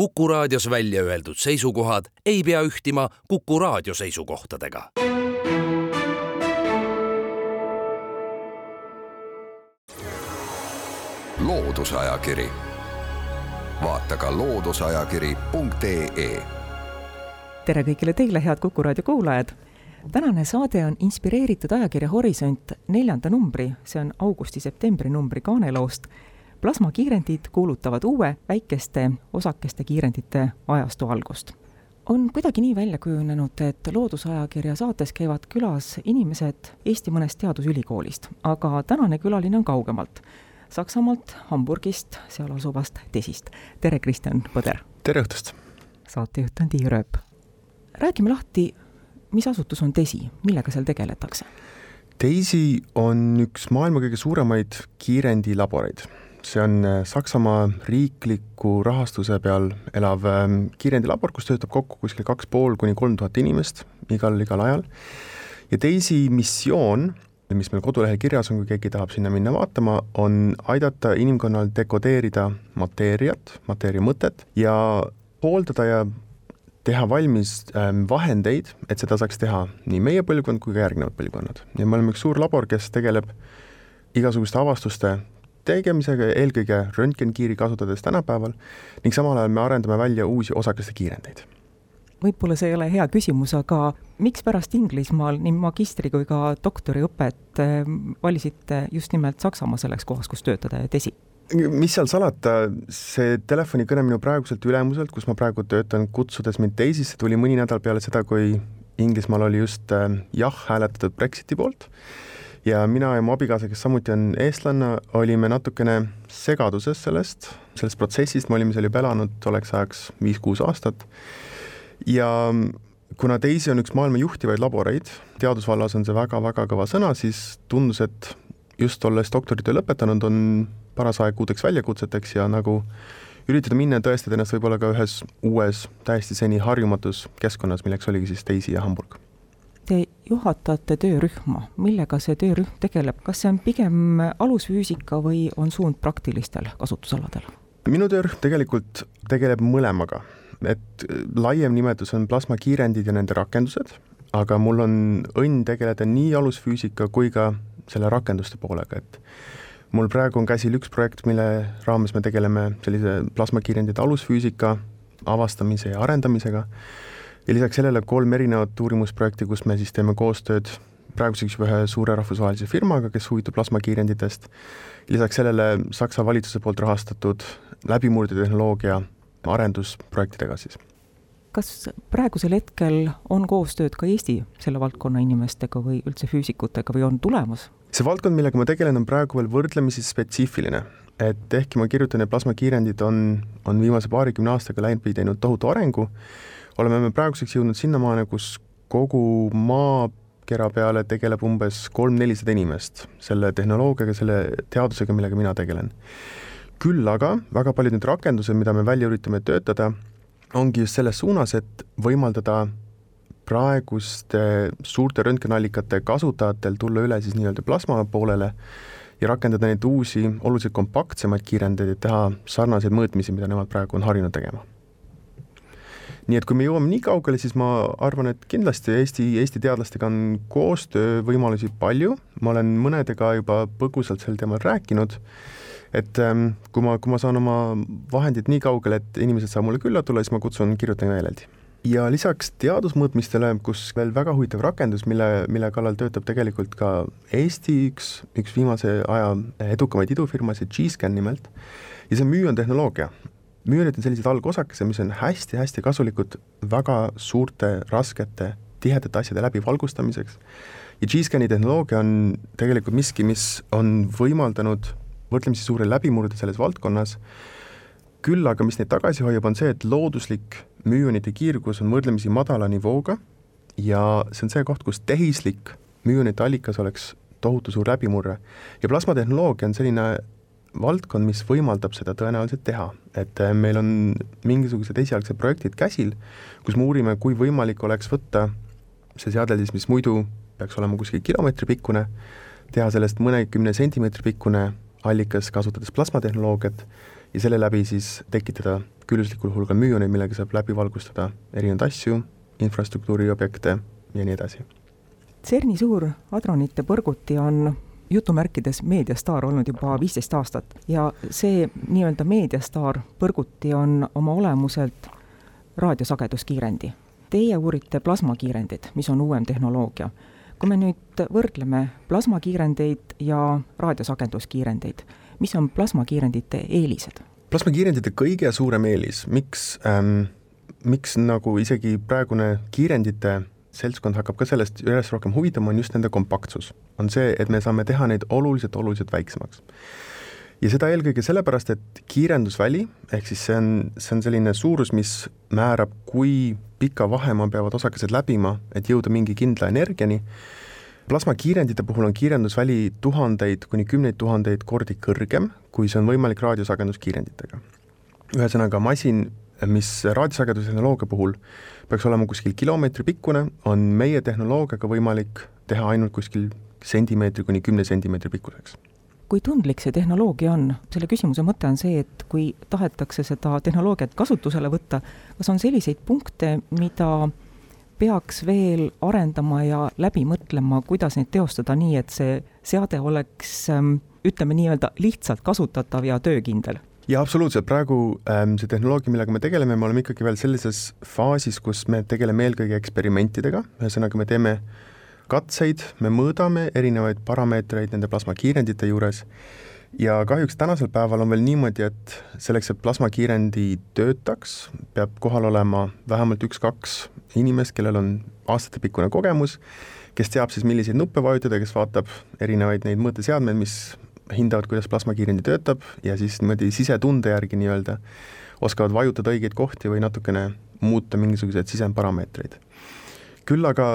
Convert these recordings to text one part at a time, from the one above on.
Kuku raadios välja öeldud seisukohad ei pea ühtima Kuku raadio seisukohtadega. loodusajakiri, vaata ka looduseajakiri.ee. tere kõigile teile, head Kuku raadio kuulajad tänane saade on inspireeritud ajakirja Horisont neljanda numbri, see on augusti-septembri numbri kaaneloost plasmakiirendid kuulutavad uue väikeste osakeste kiirendite ajastu algust. on kuidagi nii välja kujunenud, et Loodusajakirja saates käivad külas inimesed Eesti mõnest teadusülikoolist, aga tänane külaline on kaugemalt. Saksamaalt, Hamburgist, seal asuvast Tesist. tere, Kristjan Põder! tere õhtust! saatejuht on Tiia Rööp. räägime lahti, mis asutus on Tesi, millega seal tegeletakse? Daisy on üks maailma kõige suuremaid kiirendilaboreid see on äh, Saksamaa riikliku rahastuse peal elav ähm, kiirendilabor, kus töötab kokku kuskil kaks pool kuni kolm tuhat inimest igal, igal ajal. ja Daisy missioon, mis meil kodulehel kirjas on, kui keegi tahab sinna minna vaatama, on aidata inimkonnal dekodeerida mateeriat, mateeria mõtet ja hooldada ja teha valmis ähm, vahendeid, et seda saaks teha nii meie põlvkond kui ka järgnevad põlvkonnad. ja me oleme üks suur labor, kes tegeleb igasuguste avastuste tegemisega, eelkõige röntgenkiiri kasutades tänapäeval ning samal ajal me arendame välja uusi osakeste kiirendeid. võib-olla see ei ole hea küsimus, aga miks pärast Inglismaal nii magistri kui ka doktoriõpet eh, valisite just nimelt Saksamaa selleks kohaks, kus töötada ja tesi? mis seal salata, see telefonikõne minu praeguselt ülemuselt, kus ma praegu töötan, kutsudes mind teisisse, tuli mõni nädal peale seda, kui Inglismaal oli just eh, jah hääletatud Brexiti poolt ja mina ja mu abikaasa, kes samuti on eestlane, olime natukene segaduses sellest, sellest protsessist, me olime seal juba elanud tolleks ajaks viis-kuus aastat. Ja kuna Daisy on üks maailma juhtivaid laboreid, teadusvallas on see väga-väga kõva sõna, siis tundus, et just olles doktoritöö lõpetanud, on paras aeg uuteks väljakutseteks ja nagu üritada minna ja tõestada ennast võib-olla ka ühes uues, täiesti seni harjumatus keskkonnas, milleks oligi siis Daisy ja Hamburg Te juhatate töörühma, millega see töörühm tegeleb, kas see on pigem alusfüüsika või on suund praktilistel kasutusaladel? minu töörühm tegelikult tegeleb mõlemaga, et laiem nimetus on plasmakiirendid ja nende rakendused, aga mul on õnn tegeleda nii alusfüüsika kui ka selle rakenduste poolega, et mul praegu on käsil üks projekt, mille raames me tegeleme sellise plasmakiirendite alusfüüsika avastamise ja arendamisega ja lisaks sellele kolm erinevat uurimusprojekti, kus me siis teeme koostööd praeguseks juba ühe suure rahvusvahelise firmaga, kes huvitub plasmakiirenditest, lisaks sellele Saksa valitsuse poolt rahastatud läbimurdetehnoloogia arendusprojektidega siis. kas praegusel hetkel on koostööd ka Eesti selle valdkonna inimestega või üldse füüsikutega või on tulemas? see valdkond, millega ma tegelen, on praegu veel võrdlemisi spetsiifiline, et ehkki ma kirjutan, et plasmakiirendid on, on viimase paarikümne aastaga läinud või teinud tohutu arengu, oleme me praeguseks jõudnud sinnamaani, kus kogu maakera peale tegeleb umbes kolm-nelisada inimest selle tehnoloogiaga, selle teadusega, millega mina tegelen. küll aga väga paljud need rakendused, mida me välja üritame töötada, ongi just selles suunas, et võimaldada praeguste suurte röntgenallikate kasutajatel tulla üle siis nii-öelda plasma poolele ja rakendada neid uusi, oluliselt kompaktsemaid kiirendeid, et teha sarnaseid mõõtmisi, mida nemad praegu on harjunud tegema nii et kui me jõuame nii kaugele, siis ma arvan, et kindlasti Eesti, Eesti teadlastega on koostöövõimalusi palju, ma olen mõnedega juba põgusalt sel teemal rääkinud, et ähm, kui ma, kui ma saan oma vahendid nii kaugele, et inimesed saavad mulle külla tulla, siis ma kutsun kirjutama meeleldi. Ja lisaks teadusmõõtmistele, kus veel väga huvitav rakendus, mille, mille kallal töötab tegelikult ka Eesti üks, üks viimase aja edukamaid idufirmasid, G-Scan nimelt, ja see on müüontehnoloogia müünid on sellised algosakesed, mis on hästi-hästi kasulikud väga suurte, raskete, tihedate asjade läbivalgustamiseks ja G-Scani tehnoloogia on tegelikult miski, mis on võimaldanud võrdlemisi suure läbimurde selles valdkonnas, küll aga mis neid tagasi hoiab, on see, et looduslik müünite kiirgus on võrdlemisi madala nivooga ja see on see koht, kus tehislik müünite allikas oleks tohutu suur läbimurre. ja plasmatehnoloogia on selline valdkond, mis võimaldab seda tõenäoliselt teha, et äh, meil on mingisugused esialgsed projektid käsil, kus me uurime, kui võimalik oleks võtta see seadel siis, mis muidu peaks olema kuskil kilomeetri pikkune, teha sellest mõnekümne sentimeetri pikkune allikas, kasutades plasmatehnoloogiat ja selle läbi siis tekitada külluslikul hulgal müoneid, millega saab läbi valgustada erinevaid asju, infrastruktuuriobjekte ja nii edasi. CERN-i suur hadronite põrguti on jutumärkides meediastaar olnud juba viisteist aastat ja see nii-öelda meediastaar põrguti on oma olemuselt raadiosageduskiirendi. Teie uurite plasmakiirendit, mis on uuem tehnoloogia. kui me nüüd võrdleme plasmakiirendeid ja raadiosageduskiirendeid, mis on plasmakiirendite eelised? plasmakiirendite kõige suurem eelis, miks ähm,, miks nagu isegi praegune kiirendite seltskond hakkab ka sellest järjest rohkem huvitama, on just nende kompaktsus. on see, et me saame teha neid oluliselt, oluliselt väiksemaks. ja seda eelkõige sellepärast, et kiirendusväli, ehk siis see on, see on selline suurus, mis määrab, kui pika vahemaa peavad osakesed läbima, et jõuda mingi kindla energiani, plasmakiirendite puhul on kiirendusväli tuhandeid kuni kümneid tuhandeid kordi kõrgem, kui see on võimalik raadiosagenduskiirenditega. ühesõnaga, masin mis raadiosagedustehnoloogia puhul peaks olema kuskil kilomeetri pikkune, on meie tehnoloogiaga võimalik teha ainult kuskil sentimeetri kuni kümne sentimeetri pikkuseks. kui tundlik see tehnoloogia on? selle küsimuse mõte on see, et kui tahetakse seda tehnoloogiat kasutusele võtta, kas on selliseid punkte, mida peaks veel arendama ja läbi mõtlema, kuidas neid teostada nii, et see seade oleks ütleme nii-öelda lihtsalt kasutatav ja töökindel jaa, absoluutselt, praegu ähm, see tehnoloogia, millega me tegeleme, me oleme ikkagi veel sellises faasis, kus me tegeleme eelkõige eksperimentidega, ühesõnaga me teeme katseid, me mõõdame erinevaid parameetreid nende plasmakiirendite juures. Ja kahjuks tänasel päeval on veel niimoodi, et selleks, et plasmakiirendi töötaks, peab kohal olema vähemalt üks-kaks inimest, kellel on aastatepikkune kogemus, kes teab siis, milliseid nuppe vajutada, kes vaatab erinevaid neid mõõteseadmeid, mis hindavad, kuidas plasmakiirendi töötab ja siis niimoodi sisetunde järgi nii-öelda oskavad vajutada õigeid kohti või natukene muuta mingisuguseid sisendparameetreid. küll aga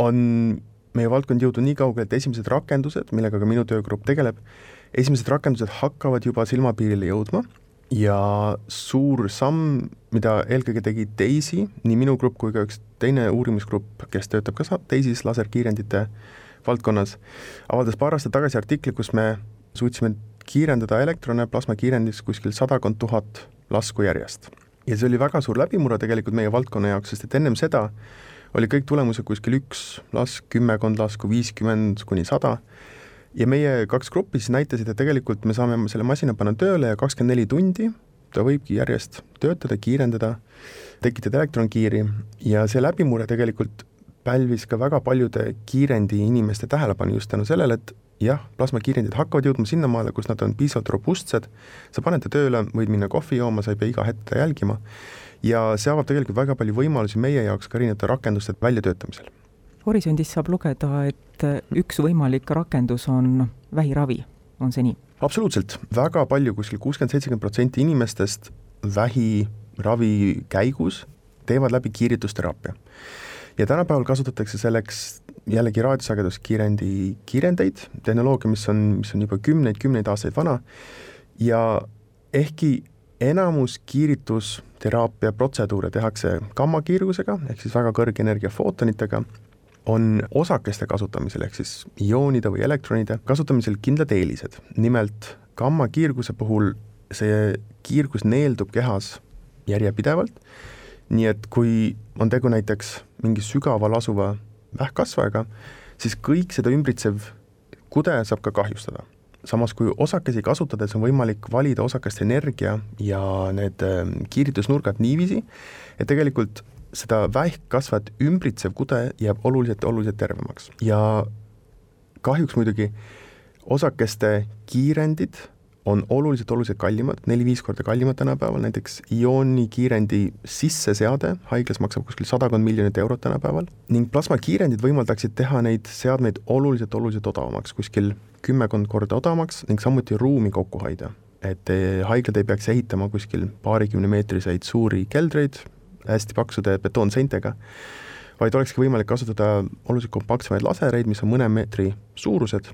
on meie valdkond jõudnud nii kaugele, et esimesed rakendused, millega ka minu töögrupp tegeleb, esimesed rakendused hakkavad juba silmapiirile jõudma ja suur samm, mida eelkõige tegi Daisy, nii minu grupp kui ka üks teine uurimisgrupp, kes töötab ka Daisy's laserkiirendite valdkonnas, avaldas paar aastat tagasi artikli, kus me suutsime kiirendada elektrone plasmakiirendis kuskil sadakond tuhat lasku järjest. ja see oli väga suur läbimurre tegelikult meie valdkonna jaoks, sest et ennem seda oli kõik tulemused kuskil üks lask, kümmekond lasku, viiskümmend kuni sada, ja meie kaks gruppi siis näitasid, et tegelikult me saame selle masina panna tööle ja kakskümmend neli tundi ta võibki järjest töötada, kiirendada, tekitada elektronkiiri ja see läbimurre tegelikult pälvis ka väga paljude kiirendi inimeste tähelepanu just tänu sellele, et jah, plasmakiirendid hakkavad jõudma sinnamaale, kus nad on piisavalt robustsed, sa paned ta tööle, võid minna kohvi jooma, sa ei pea iga hetk teda jälgima, ja see avab tegelikult väga palju võimalusi meie jaoks ka erinevate rakenduste väljatöötamisel. Horisondis saab lugeda, et üks võimalik rakendus on vähiravi, on see nii? absoluutselt, väga palju kuskil kuuskümmend, seitsekümmend protsenti inimestest vähiravi käigus teevad läbi kiiritusteraapia ja tänapäeval kasutatakse selleks jällegi raadiosageduskiirendi kiirendeid, tehnoloogia, mis on, mis on juba kümneid-kümneid aastaid vana ja ehkki enamus kiiritusteraapia protseduure tehakse gammakiirgusega, ehk siis väga kõrge energia footonitega, on osakeste kasutamisel, ehk siis ioonide või elektronide kasutamisel kindlad eelised. nimelt gammakiirguse puhul see kiirgus neeldub kehas järjepidevalt nii et kui on tegu näiteks mingi sügaval asuva vähkkasvajaga, siis kõik seda ümbritsev kude saab ka kahjustada. samas kui osakesi kasutades on võimalik valida osakeste energia ja need ähm, kiiritusnurgad niiviisi, et tegelikult seda vähkkasvajat ümbritsev kude jääb oluliselt, oluliselt tervemaks ja kahjuks muidugi osakeste kiirendid on oluliselt, oluliselt kallimad, neli-viis korda kallimad tänapäeval, näiteks ioonikiirendi sisseseade haiglas maksab kuskil sadakond miljonit eurot tänapäeval ning plasmakiirendid võimaldaksid teha neid seadmeid oluliselt, oluliselt odavamaks, kuskil kümmekond korda odavamaks ning samuti ruumi kokku hoida. et eh, haiglad ei peaks ehitama kuskil paarikümnemeetriseid suuri keldreid hästi paksude betoonseintega, vaid olekski võimalik kasutada oluliselt kompaktsemaid lasereid, mis on mõne meetri suurused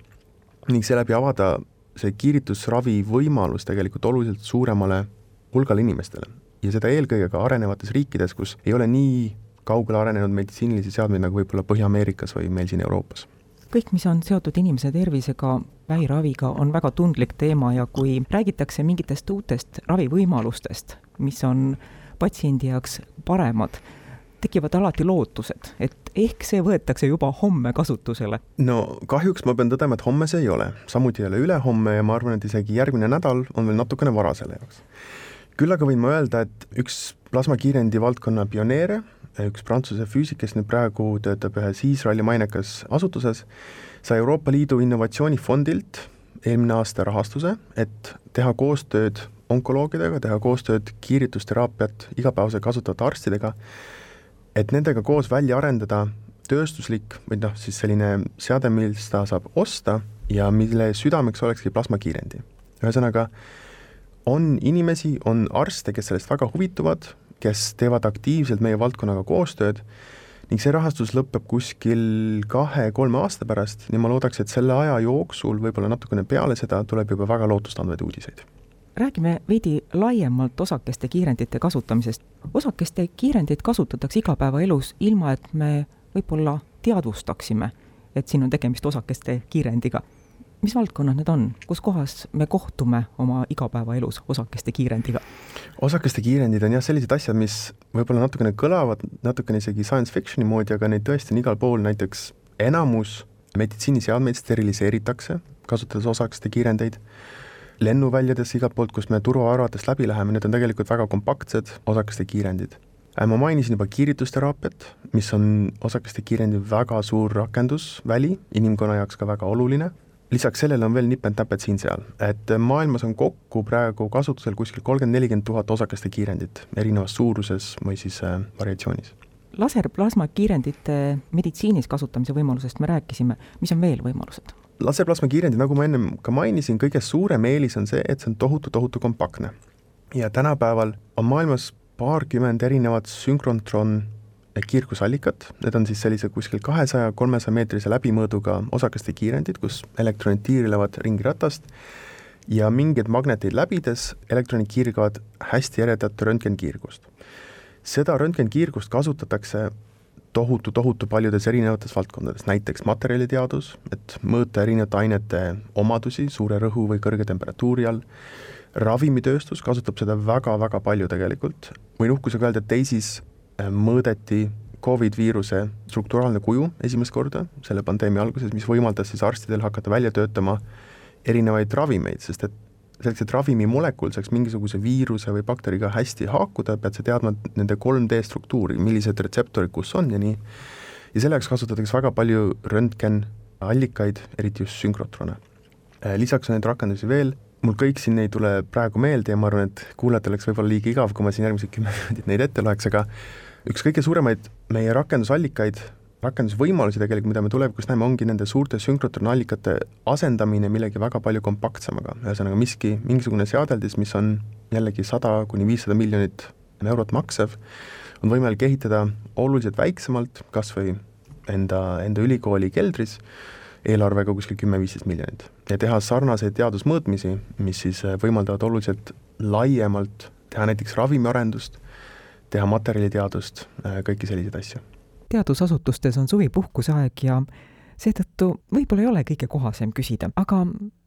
ning seeläbi avada see kiiritusravi võimalus tegelikult oluliselt suuremale hulgale inimestele ja seda eelkõige ka arenevates riikides, kus ei ole nii kaugele arenenud meditsiinilisi seadmeid nagu võib-olla Põhja-Ameerikas või meil siin Euroopas. kõik, mis on seotud inimese tervisega, vähiraviga, on väga tundlik teema ja kui räägitakse mingitest uutest ravivõimalustest, mis on patsiendi jaoks paremad, tekivad alati lootused, et ehk see võetakse juba homme kasutusele. no kahjuks ma pean tõdema, et homme see ei ole, samuti ei ole ülehomme ja ma arvan, et isegi järgmine nädal on veel natukene vara selle jaoks. küll aga võin ma öelda, et üks plasmakiirendi valdkonna pioneere, üks Prantsuse füüsik, kes nüüd praegu töötab ühes Iisraeli mainekas asutuses, sai Euroopa Liidu Innovatsioonifondilt eelmine aasta rahastuse, et teha koostööd onkoloogidega, teha koostööd kiiritusteraapiat igapäevaselt kasutavate arstidega, et nendega koos välja arendada tööstuslik või noh, siis selline seade, millest ta saab osta ja mille südameks olekski plasmakiirendi. ühesõnaga, on inimesi, on arste, kes sellest väga huvituvad, kes teevad aktiivselt meie valdkonnaga koostööd ning see rahastus lõpeb kuskil kahe-kolme aasta pärast ja ma loodaks, et selle aja jooksul, võib-olla natukene peale seda, tuleb juba väga lootustandvaid uudiseid räägime veidi laiemalt osakeste kiirendite kasutamisest. osakeste kiirendeid kasutatakse igapäevaelus, ilma et me võib-olla teadvustaksime, et siin on tegemist osakeste kiirendiga. mis valdkonnad need on, kus kohas me kohtume oma igapäevaelus osakeste kiirendiga? osakeste kiirendid on jah, sellised asjad, mis võib-olla natukene kõlavad natukene isegi science fiction'i moodi, aga neid tõesti on igal pool, näiteks enamus meditsiiniseadmeid steriliseeritakse, kasutades osakeste kiirendeid lennuväljades igalt poolt, kus me turvaarvatest läbi läheme, need on tegelikult väga kompaktsed osakeste kiirendid. Äh, ma mainisin juba kiiritusteraapiat, mis on osakeste kiirendi väga suur rakendusväli, inimkonna jaoks ka väga oluline, lisaks sellele on veel nipet-näpet siin-seal, et maailmas on kokku praegu kasutusel kuskil kolmkümmend, nelikümmend tuhat osakeste kiirendit erinevas suuruses või siis äh, variatsioonis laserplasma kiirendite meditsiinis kasutamise võimalusest me rääkisime, mis on veel võimalused? Laserplasma kiirendid, nagu ma ennem ka mainisin, kõige suurem eelis on see, et see on tohutu-tohutu kompaktne. ja tänapäeval on maailmas paarkümmend erinevat sünkrontron kiirgusallikat, need on siis sellised kuskil kahesaja, kolmesaja meetrise läbimõõduga osakeste kiirendid, kus elektronid tiirlevad ringi ratast ja mingeid magneteid läbides elektronid kiirgavad hästi eredat röntgenkiirgust. seda röntgenkiirgust kasutatakse tohutu, tohutu paljudes erinevates valdkondades, näiteks materjaliteadus, et mõõta erinevate ainete omadusi suure rõhu või kõrge temperatuuri all, ravimitööstus kasutab seda väga-väga palju tegelikult, võin uhkusega öelda, et teisis äh, mõõdeti Covid viiruse strukturaalne kuju esimest korda selle pandeemia alguses, mis võimaldas siis arstidel hakata välja töötama erinevaid ravimeid, sest et selleks, et ravimi molekul saaks mingisuguse viiruse või bakteriga hästi haakuda, pead sa teadma nende 3D struktuuri, millised retseptorid kus on ja nii, ja selle jaoks kasutatakse väga palju röntgenallikaid, eriti just sünkrotrone. Äh, lisaks on neid rakendusi veel, mul kõik siin ei tule praegu meelde ja ma arvan, et kuulajatel oleks võib-olla liiga igav, kui ma siin järgmised kümme minutit neid ette loeks, aga üks kõige suuremaid meie rakendusallikaid rakendusvõimalusi tegelikult, mida me tulevikus näeme, ongi nende suurte sünkrotronallikate asendamine millegi väga palju kompaktsemaga, ühesõnaga miski, mingisugune seadeldis, mis on jällegi sada kuni viissada miljonit eurot maksev, on võimalik ehitada oluliselt väiksemalt, kas või enda, enda ülikooli keldris, eelarvega kuskil kümme-viisteist miljonit. ja teha sarnaseid teadusmõõtmisi, mis siis võimaldavad oluliselt laiemalt teha näiteks ravimiarendust, teha materjaliteadust, kõiki selliseid asju teadusasutustes on suvipuhkuse aeg ja seetõttu võib-olla ei ole kõige kohasem küsida, aga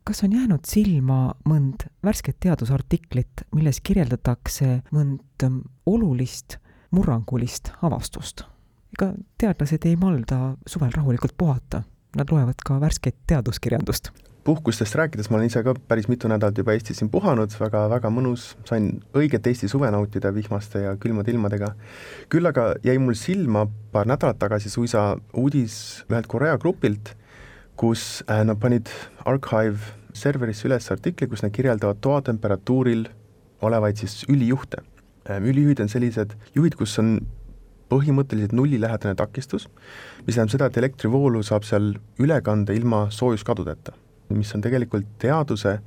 kas on jäänud silma mõnd värsket teadusartiklit, milles kirjeldatakse mõnd olulist murrangulist avastust? ega teadlased ei malda suvel rahulikult puhata, nad loevad ka värsket teaduskirjandust puhkustest rääkides, ma olen ise ka päris mitu nädalat juba Eestis siin puhanud väga,, väga-väga mõnus, sain õiget Eesti suve nautida vihmaste ja külmade ilmadega. küll aga jäi mul silma paar nädalat tagasi suisa uudis ühelt Korea grupilt, kus äh, nad panid Archive serverisse üles artikli, kus nad kirjeldavad toatemperatuuril olevaid siis ülijuhte. Ähm, ülijuhid on sellised juhid, kus on põhimõtteliselt nullilähedane takistus, mis tähendab seda, et elektrivoolu saab seal üle kanda ilma soojuskadudeta mis on tegelikult teaduse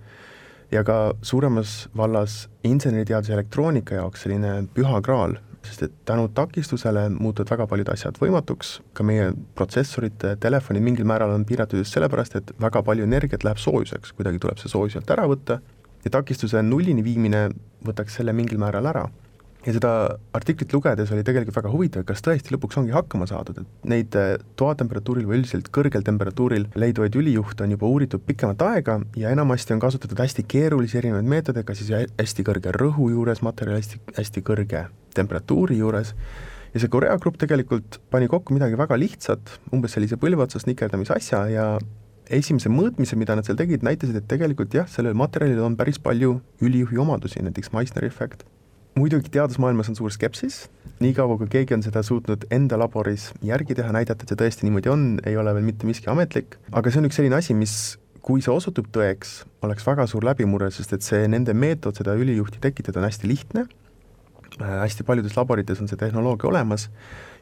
ja ka suuremas vallas inseneriteaduse elektroonika jaoks selline püha graal, sest et tänu takistusele muutuvad väga paljud asjad võimatuks, ka meie protsessorite, telefonid mingil määral on piiratud just sellepärast, et väga palju energiat läheb soojuseks, kuidagi tuleb see soojus sealt ära võtta ja takistuse nullini viimine võtaks selle mingil määral ära. Ja seda artiklit lugedes oli tegelikult väga huvitav, kas tõesti lõpuks ongi hakkama saadud, et neid äh, toatemperatuuril või üldiselt kõrgel temperatuuril leiduvaid ülijuhte on juba uuritud pikemat aega ja enamasti on kasutatud hästi keerulisi erinevaid meetodeid, kas siis hästi kõrge rõhu juures materjali, hästi, hästi kõrge temperatuuri juures, ja see Korea grupp tegelikult pani kokku midagi väga lihtsat, umbes sellise põlve otsas nikerdamise asja ja esimese mõõtmise, mida nad seal tegid, näitasid, et tegelikult jah, sellel materjalil on päris palju ülijuhi omadusi, näiteks Meissneri efekt muidugi teadusmaailmas on suur skepsis, niikaua kui keegi on seda suutnud enda laboris järgi teha, näidata, et see tõesti niimoodi on, ei ole veel mitte miski ametlik, aga see on üks selline asi, mis kui see osutub tõeks, oleks väga suur läbimurre, sest et see nende meetod seda ülijuhti tekitada on hästi lihtne. Äh,, hästi paljudes laborites on see tehnoloogia olemas.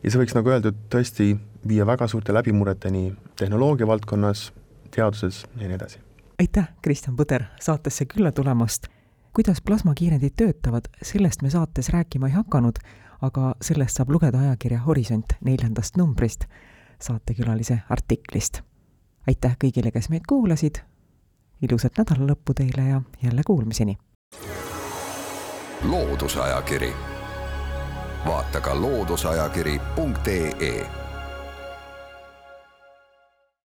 Ja see võiks, nagu öeldud, tõesti viia väga suurte läbimurreteni tehnoloogia valdkonnas, teaduses ja nii edasi. aitäh, Kristjan Põder, saatesse külla tulemast kuidas plasmakiirendid töötavad, sellest me saates rääkima ei hakanud, aga sellest saab lugeda ajakirja Horisont neljandast numbrist, saatekülalise artiklist. aitäh kõigile, kes meid kuulasid, ilusat nädalalõppu teile ja jälle kuulmiseni! loodusajakiri, vaata ka looduseajakiri.ee